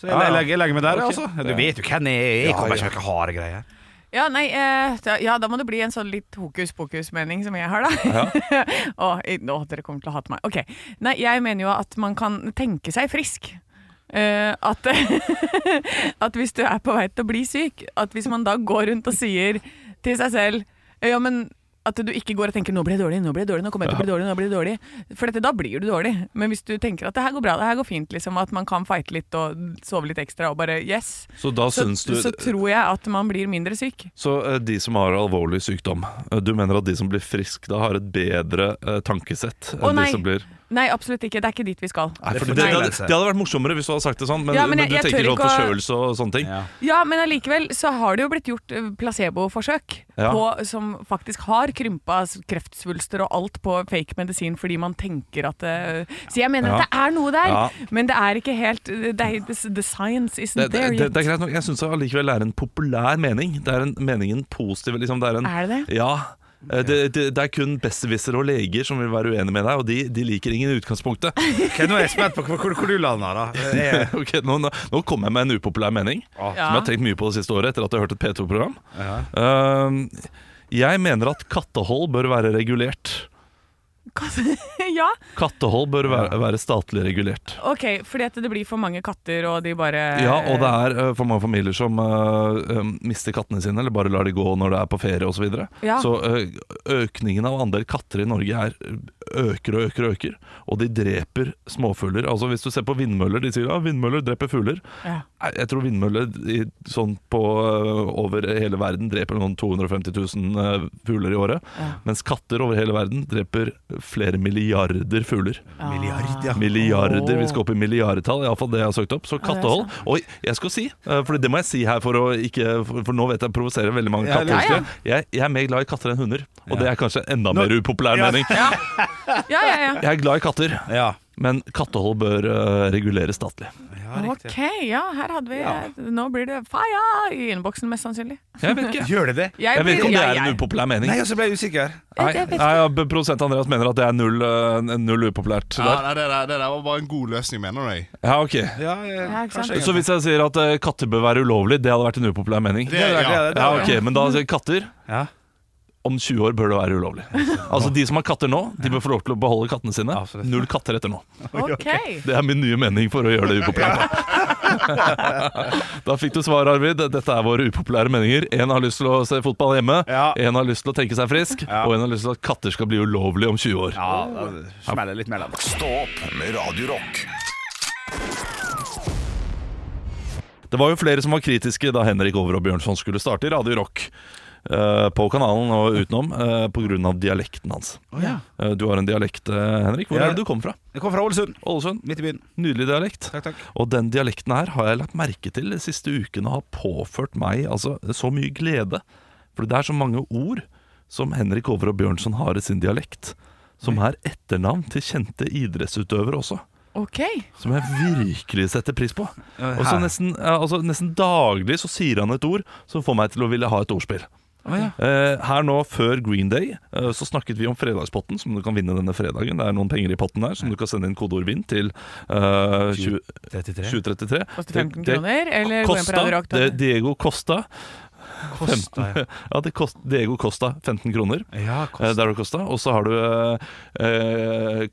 Så jeg, legger, jeg legger meg der, okay. altså. Du vet jo hvem jeg er. Jeg kommer ikke ikke med ha harde greier. Ja, nei, eh, da, ja, da må det bli en sånn litt hokus pokus-mening som jeg har, da. Å, i- å, dere kommer til å hate meg. Ok. Nei, jeg mener jo at man kan tenke seg frisk. Eh, at, at hvis du er på vei til å bli syk, at hvis man da går rundt og sier til seg selv Ja, men at du ikke går og tenker 'nå blir det dårlig', 'nå blir det dårlig', 'nå kommer jeg til å bli dårlig', nå blir det dårlig. For dette, da blir du dårlig. Men hvis du tenker at det her går bra, det her går fint, liksom, at man kan fighte litt og sove litt ekstra og bare 'yes', Så så, syns du så tror jeg at man blir mindre syk. Så eh, de som har alvorlig sykdom, eh, du mener at de som blir friske da har et bedre eh, tankesett enn Å, de som blir Nei, absolutt ikke. Det er ikke dit vi skal. Nei, for Det det, det, hadde, det hadde vært morsommere hvis du hadde sagt det sånn, men, Ja, men men, du jeg tenker sånn forkjølelse og sånne ting. Ja. Ja, men allikevel så har det jo blitt gjort eh, placeboforsøk Ja. på, som faktisk har krympa kreftsvulster og alt på fake medisin fordi man tenker at det Så jeg mener Ja. at det er noe der, Ja. men det er ikke helt det er, The science isn't there det, yet. det er greit nok. Jeg syns allikevel det er en populær mening. Det er en meningen positiv. Liksom. Det er, en, Er det det? Ja. Eh, Det, det, det er kun besserwissere og leger som vil være uenige med deg, og de, de liker ingen i utgangspunktet. Ok, nå er jeg spent på hvor, hvor, hvor du lander, da. Jeg, Ok, nå, nå, nå kommer jeg med en upopulær mening, som jeg har tenkt mye på det siste året etter at jeg har hørt et P2-program. Uh, jeg mener at kattehold bør være regulert. ja, Kattehold bør være, være statlig regulert. ok, fordi at det blir for mange katter, og de bare Ja, og det er eh, for mange familier som eh, mister kattene sine, eller bare lar de gå når det er på ferie osv. Så, videre. Ja. så uh, økningen av andel katter i Norge er øker og øker og øker, og de dreper småfugler. Altså Hvis du ser på vindmøller, de sier ja, vindmøller dreper fugler. Ja. Jeg tror vindmøller sånn på øh, over hele verden dreper noen 250 000 øh, fugler i året. Ja. Mens katter over hele verden dreper flere milliarder fugler. Milliard, ja. Milliarder, Vi skal opp i milliardtall, iallfall det jeg har søkt opp. Så kattehold. Og jeg skal si, øh, for det må jeg si her for å ikke For, nå vet jeg provoserer veldig mange katteelskere. Jeg, jeg er mer glad i katter enn hunder, og det er kanskje enda mer upopulær mening. Ja, ja, ja. Jeg er glad i katter, Ja. Men kattehold bør uh, reguleres statlig. ja. Ok, ja, her hadde vi Ja. Nå blir det fire i innboksen, mest sannsynlig. Jeg vet ikke. Gjør det det? Jeg vet ikke om det er en upopulær mening. Nei, altså ble jeg usikker. Nei, Jeg nei ja, Produsent Andreas mener at det er null, øh, null upopulært. Ja, der. nei, det, der, det der var bare en god løsning, mener jeg. Ja, ok Ja, jeg, Så hvis jeg sier at uh, katter bør være ulovlig, det hadde vært en upopulær mening? Det, er- ja. Ja, ok, Men da sier katter Ja. Om 20 år bør det være ulovlig. Altså De som har katter nå, de bør få lov til å beholde kattene sine. Null katter etter nå. Okay. Det er min nye mening for å gjøre det upopulært. da fikk du svar, Arvid. Dette er våre upopulære meninger. Én har lyst til å se fotball hjemme, én har lyst til å tenke seg frisk, og én har lyst til at katter skal bli ulovlig om 20 år. Ja, da smeller litt mellom. Stå opp med Radio Rock. Det var jo flere som var kritiske da Henrik Over og Bjørnson skulle starte i Radio Rock. Eh, på kanalen og utenom uh, pga. dialekten hans. ja. Eh, du har en dialekt, eh, Henrik. Hvor Ja. er det du kommer fra? Jeg kommer fra Ålesund. Ålesund. Midt i byen. Nydelig dialekt. Takk, takk. Og den dialekten her har jeg lagt merke til de siste ukene har påført meg altså, så mye glede. For det er så mange ord som Henrik Over og Bjørnson har i sin dialekt, som er etternavn til kjente idrettsutøvere også. Okay. Som jeg virkelig setter pris på. Og så nesten, altså, nesten daglig så sier han et ord som får meg til å ville ha et ordspill. Eh, her nå før Green Day eh, så snakket vi om fredagspotten, som du kan vinne denne fredagen. Det er noen penger i potten der som du kan sende inn kodeord 'vinn' til uh, 20 33. 2033. Koster 15 Det- det kroner, eller gå inn på Radio Rock. Diego Costa. Costa, ja. Ja, det kost, Diego Costa 15 kroner. Ja, Costa. kost. der det kosta. Og så har du eh, eh,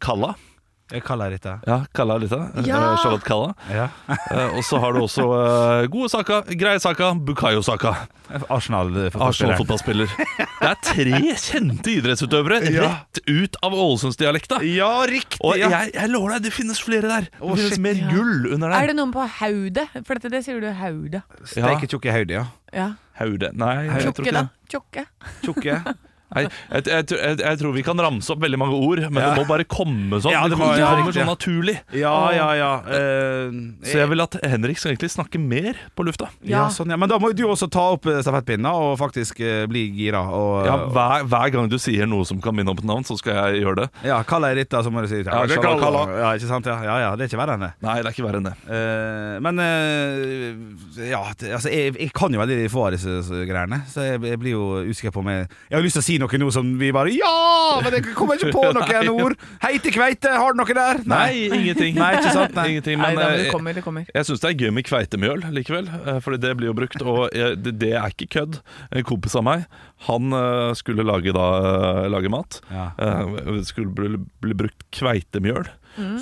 Kalla. Dette. Ja, Kalla eh, Ja! Charlotte Kalla. Ja. Eh, og så har du også eh, gode saka, greie saka, Bukayo Saka. Arsenal-fotballspiller. Arsenal-fotballspiller. Det er tre kjente idrettsutøvere Ja. rett ut av Ålesundsdialekta. Ja, riktig! Og jeg, jeg lover deg, det finnes flere der. Det finnes mer gull under der. Er det noen på Haude? For dette, det sier du Haude. Steike tjukke Haude, ja. Ja. Haude. Nei, jeg tror Tjukke, ikke da. det. Tjukke. Tjukke. Jeg, jeg, jeg, jeg tror vi kan ramse opp veldig mange ord, men Ja. det må bare komme sånn. Ja, det, det må- kommer, ja, kommer sånn naturlig. Ja, ja, ja. uh, Så jeg vil at Henrik skal egentlig snakke mer på lufta. ja. Ja. sånn, ja. Men da må du også ta opp stafettpinna stafettpinnen og faktisk uh, bli gira. Og, Ja, hver, hver gang du sier noe som kan minne om et navn, så skal jeg gjøre det. ja, kall deg Rita, så må du si Ja, det Kalla. Kalla. Ja, ikke sant? Ja, ja, ja, det er ikke verre enn det. Nei, det er ikke verre enn det. Uh, men eh, ja, altså, jeg, jeg kan jo veldig få av disse greiene, så jeg, jeg blir jo usikker på om jeg Jeg har lyst til å si noe nå som vi bare Ja! Men jeg kommer ikke på noen ord. Heite kveite, har du noe der? Nei, ingenting. Nei, ikke sant? Nei. Ingenting, Nei, da, men eh, det kommer, det kommer. Jeg syns det er gøy med kveitemjøl likevel, eh, Fordi det blir jo brukt. Og det, det er ikke kødd. En kompis av meg Han eh, skulle lage, da, eh, lage mat. Ja. Eh, skulle bli, bli brukt kveitemjøl,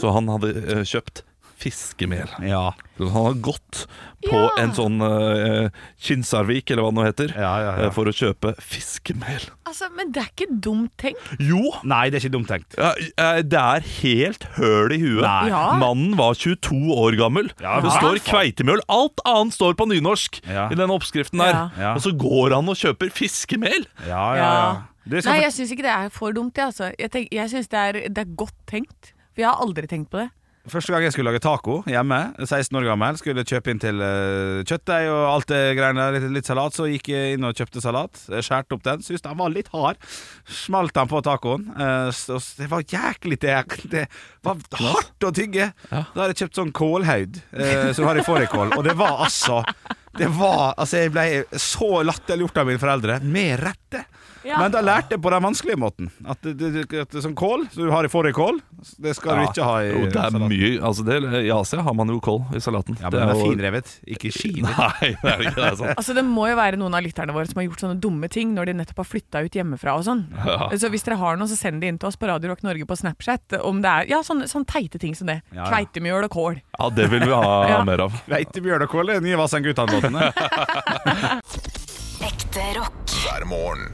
så han hadde eh, kjøpt fiskemel. Ja. Han har gått på Ja. en sånn uh, Kinsarvik, eller hva det nå heter, Ja, ja, ja. eh, for å kjøpe fiskemel. Altså, men det er ikke dumt tenkt. Jo! Nei, det er ikke dumt tenkt. Ja, eh, det er helt høl i huet. Nei. Ja. Mannen var 22 år gammel. Ja, det står kveitemjøl. Alt annet står på nynorsk Ja. i den oppskriften der. Ja. Ja. Og så går han og kjøper fiskemel. Ja, ja, ja. Nei, jeg syns ikke det er for dumt. Jeg, altså. jeg, tenk, jeg syns det, er- det er godt tenkt. For jeg har aldri tenkt på det. Første gang jeg skulle lage taco hjemme, 16 år gammel, skulle kjøpe inn til uh, kjøttdeig og alt det greiene, litt, litt salat, så gikk jeg inn og kjøpte salat. Skjærte opp den, syntes den var litt hard. Smalt den på tacoen. Uh, så- så det var jæklig det, det var hardt å tygge. Da hadde jeg kjøpt sånn kålhaud uh, som har i fårikål, og det var altså det var, altså Jeg ble så latterliggjort av mine foreldre, med rette. Ja. Men da lærte jeg på den vanskelige måten. At, at det, sånn kål som du har i fårikål, det skal du ikke ha i Jo, det er salaten. mye altså det, I Asia har man jo kål i salaten. Ja, men Det den er jo- finrevet, ikke skivet. Nei, det er ikke det. er sant. Altså, det må jo være noen av lytterne våre som har gjort sånne dumme ting når de nettopp har flytta ut hjemmefra og sånn. Så hvis dere har noe, så send det inn til oss på Radio Rock Norge på Snapchat. Om det er ja, sånne, sånne teite ting som det. Ja, ja. Kveitemjøl og kål. Ja, det vil vi ha Ja. mer av. Kveitemjøl og kål er nye Vassendgutane-låtene. Ekte rock. hver morgen.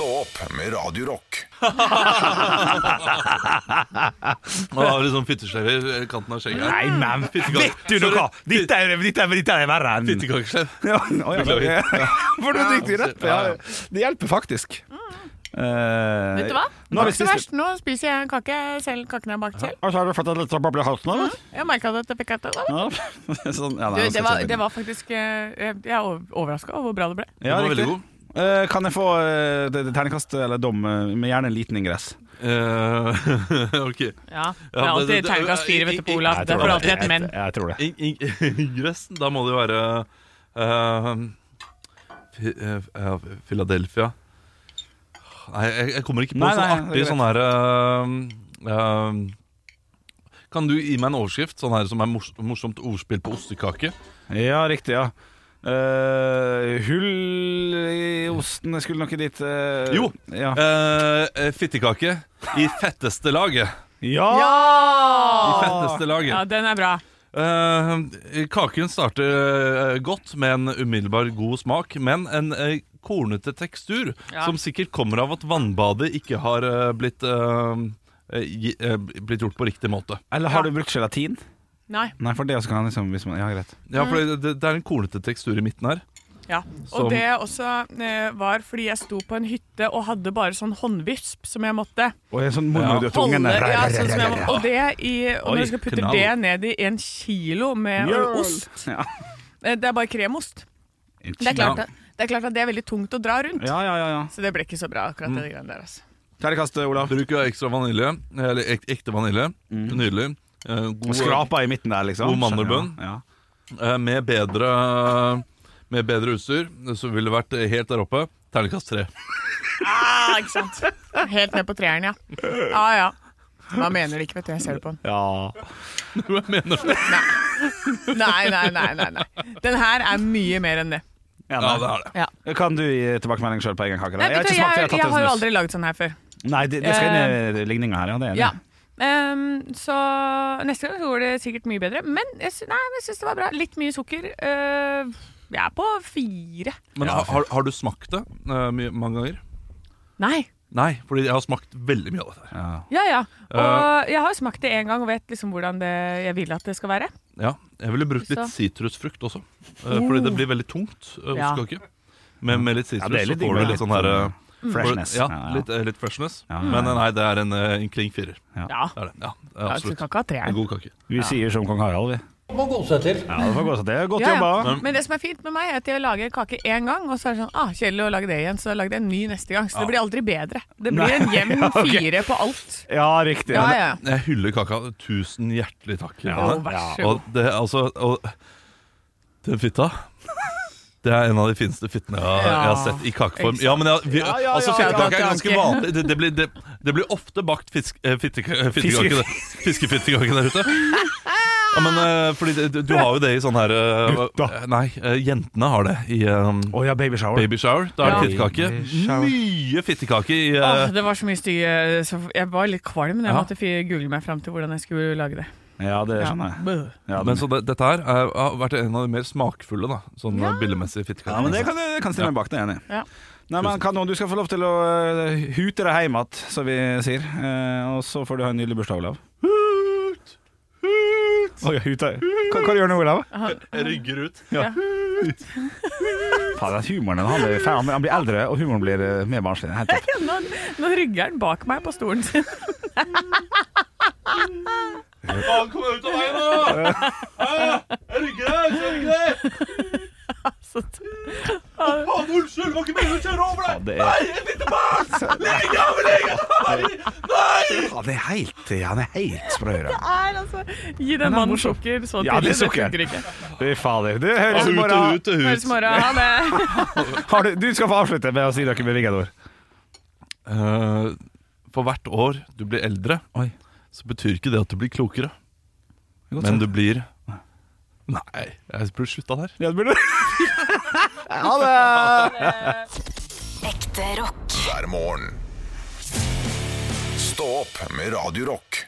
Stå opp med Radio Rock. Nå har litt sånn fytteslev i kanten av skjegget. Nei, men vet du noe? Dette er, dette er, dette er verre enn Fittekakeslev. ja, å, ja, Beklager. For du er dyktig i rapp. Ja. Det hjelper faktisk. Eh, Vet du hva? Nå Det ikke verst. Nå spiser jeg en kake selv. Kaken er bakt selv. Og så har du fått et litt boble i halsen, eller? Jeg merka at dette fikk jeg til. Ja. Sånn, ja, Du, nei, nå det, var, det var faktisk eh, Jeg jeg er overraska over hvor bra det ble. ja, Den var veldig riktig. god. Eh, kan jeg få uh, terningkast eller dom eh, med gjerne en liten ingress? Uh, ok. Ja, Det er alltid terningkast fire, vet du, på Olav. Det er alltid et men. Jeg, jeg tror det. In- in- Ingressen, da må det jo være eh, eh, Philadelphia Nei, jeg, jeg kommer ikke på Nei, sånn nei, artig sånn her eh, eh, Kan du gi meg en overskrift? Sånn her som er mors morsomt ordspill på ostekake? Ja, riktig, ja. Uh, hull osten skulle nok dit Uh, Jo. Ja. Eh, eh, fittekake i fetteste laget. ja! I fetteste laget. Ja, den er bra. Uh, kaken starter eh, godt med en umiddelbar god smak, men en eh, kornete tekstur, Ja. som sikkert kommer av at vannbadet ikke har eh, blitt, eh, eh, eh, blitt gjort på riktig måte. Eller har du brukt gelatin? Nei. Nei, for det også kan liksom hvis man, Ja, greit. Ja, for det, det, det er en kornete tekstur i midten her. Ja. Som- Og det også eh, var fordi jeg sto på en hytte og hadde bare sånn håndvisp som jeg måtte Og en sånn holde. Ja, sånn som jeg må, og det i, og Oi, når du skal putte knall. det ned i en kilo med Mjøl. ost Ja. eh, Det er bare kremost. Det er, klart, at- det er klart at det er veldig tungt å dra rundt. Ja, ja, ja, ja. Så det ble ikke så bra, akkurat det greiene der. Altså. Terningkast, Olav. Bruker ekstra vanilje, eller ek, ekte vanilje. Nydelig. Eh, god, skrapa i midten der, liksom. God mandelbunn. Ja. eh, med bedre med bedre utstyr, så ville det vært helt der oppe. Terningkast tre. Ah, ikke sant. Helt ned på treeren, ja. Ja ja. Hva mener de ikke, vet du. Jeg ser det på den. Ja. Hva mener du? Nei, nei, nei. nei, nei. Den her er mye mer enn det. Ja, Ja, det er det. Ja. Kan du gi tilbakemelding sjøl på egen kake? Nei, Jeg har jeg, jeg jeg har jo aldri laget sånn her før. Nei, det, det skal inn i ligninga her, ja. Det er enig. Ja. Um, så neste gang går det sikkert mye bedre. Men jeg, sy- nei, jeg syns det var bra. Litt mye sukker. Uh, jeg er på fire. Men har, har- har du smakt det uh, mye, mange ganger? Nei. Nei, fordi jeg har smakt veldig mye av dette. her. Ja ja. Og jeg har smakt det én gang og vet liksom hvordan det, jeg vil at det skal være. Ja, Jeg ville brukt litt sitrusfrukt også. uh, Fordi det blir veldig tungt uh, Ja. ostekake. Med, med litt sitrus Ja, så får du litt sånn her eh, Freshness. Ja, Ja, ja. Litt, eh, litt freshness. Ja. Men eh, nei, det er en, eh, en kling firer. Ja. Det er det. Ja, det er Ja, så absolutt. En god kake. Vi sier som kong Harald, vi. Må gå seg til. Ja, det får gå seg til. Godt Ja, ja. jobba. Men det som er fint med meg, er at jeg lager kake én gang, og så er det sånn ah, kjedelig å lage det igjen, så lagde jeg en ny neste gang. Så det blir aldri bedre. Det blir en jevn Ja, ok. fire på alt. Ja, riktig. Ja, ja. Jeg hyller kaka. Tusen hjertelig takk. Ja, Janne. vær så Og det, altså og, Den fitta det er en av de fineste fittene jeg, har- jeg har Ja. sett i kakeform. Ja, men jeg, vi, Ja, ja, altså ja, Fittekake er ja. ganske vanlig. Det, det, blir, det, det blir ofte bakt fisk, eh, fitteka- eh, fittekake der- fiskefittekake der ute. Ja, men eh, fordi du- Du har jo det i sånn her eh, Gutta. Nei, eh, jentene har det i um, Å ja, babyshower. baby shower. Da er det Ja. fittekake. Mye fittekake i eh, Åh, det var så mye stygge så Jeg var litt kvalm. men Jeg Ja. måtte fi- google meg fram til hvordan jeg skulle lage det. Ja, det skjønner jeg. Bøh. Ja, Men så det, dette her er, har vært en av de mer smakfulle da Sånn ja. billedmessige fittekaker. Ja, men det kan jeg kan stille meg bak, det er jeg enig i. Ja. Nei, men Kanon, du skal få lov til å eh, hute deg hjem igjen, som vi sier. Eh, og så får du ha en nydelig bursdag, Olav. Oi. Hva, hva gjør du nå, Olav? Jeg rygger ut. Faen, den humoren han, faen, han blir eldre, og humoren blir eh, mer barnslig. Helt topp. Nå, nå rygger han bak meg på stolen sin. Faen, kom deg ut av veien da! Hæ? Jeg rygger deg, jeg rygger deg! Så, Faen, unnskyld, var ikke meningen å kjøre over deg! Nei, et lite barn! Ligg av, ligg av! Nei! han er helt, han er helt sprø. er altså Gi den mannen sukker så Ja, det er tidlig. Det sukker. funker ikke. Fy fader. Du høres i Ut og morgen. ut og Høres i ut. morgen. Ha det. Har du, du skal få avslutte med å si noe bevilgede ord. Eh, For hvert år du blir eldre, Oi. så betyr ikke det at du blir klokere. Men du blir Nei, jeg burde slutta der. Ja, det burde. Ha det! Ekte rock. hver morgen. Stå opp med Radio Rock.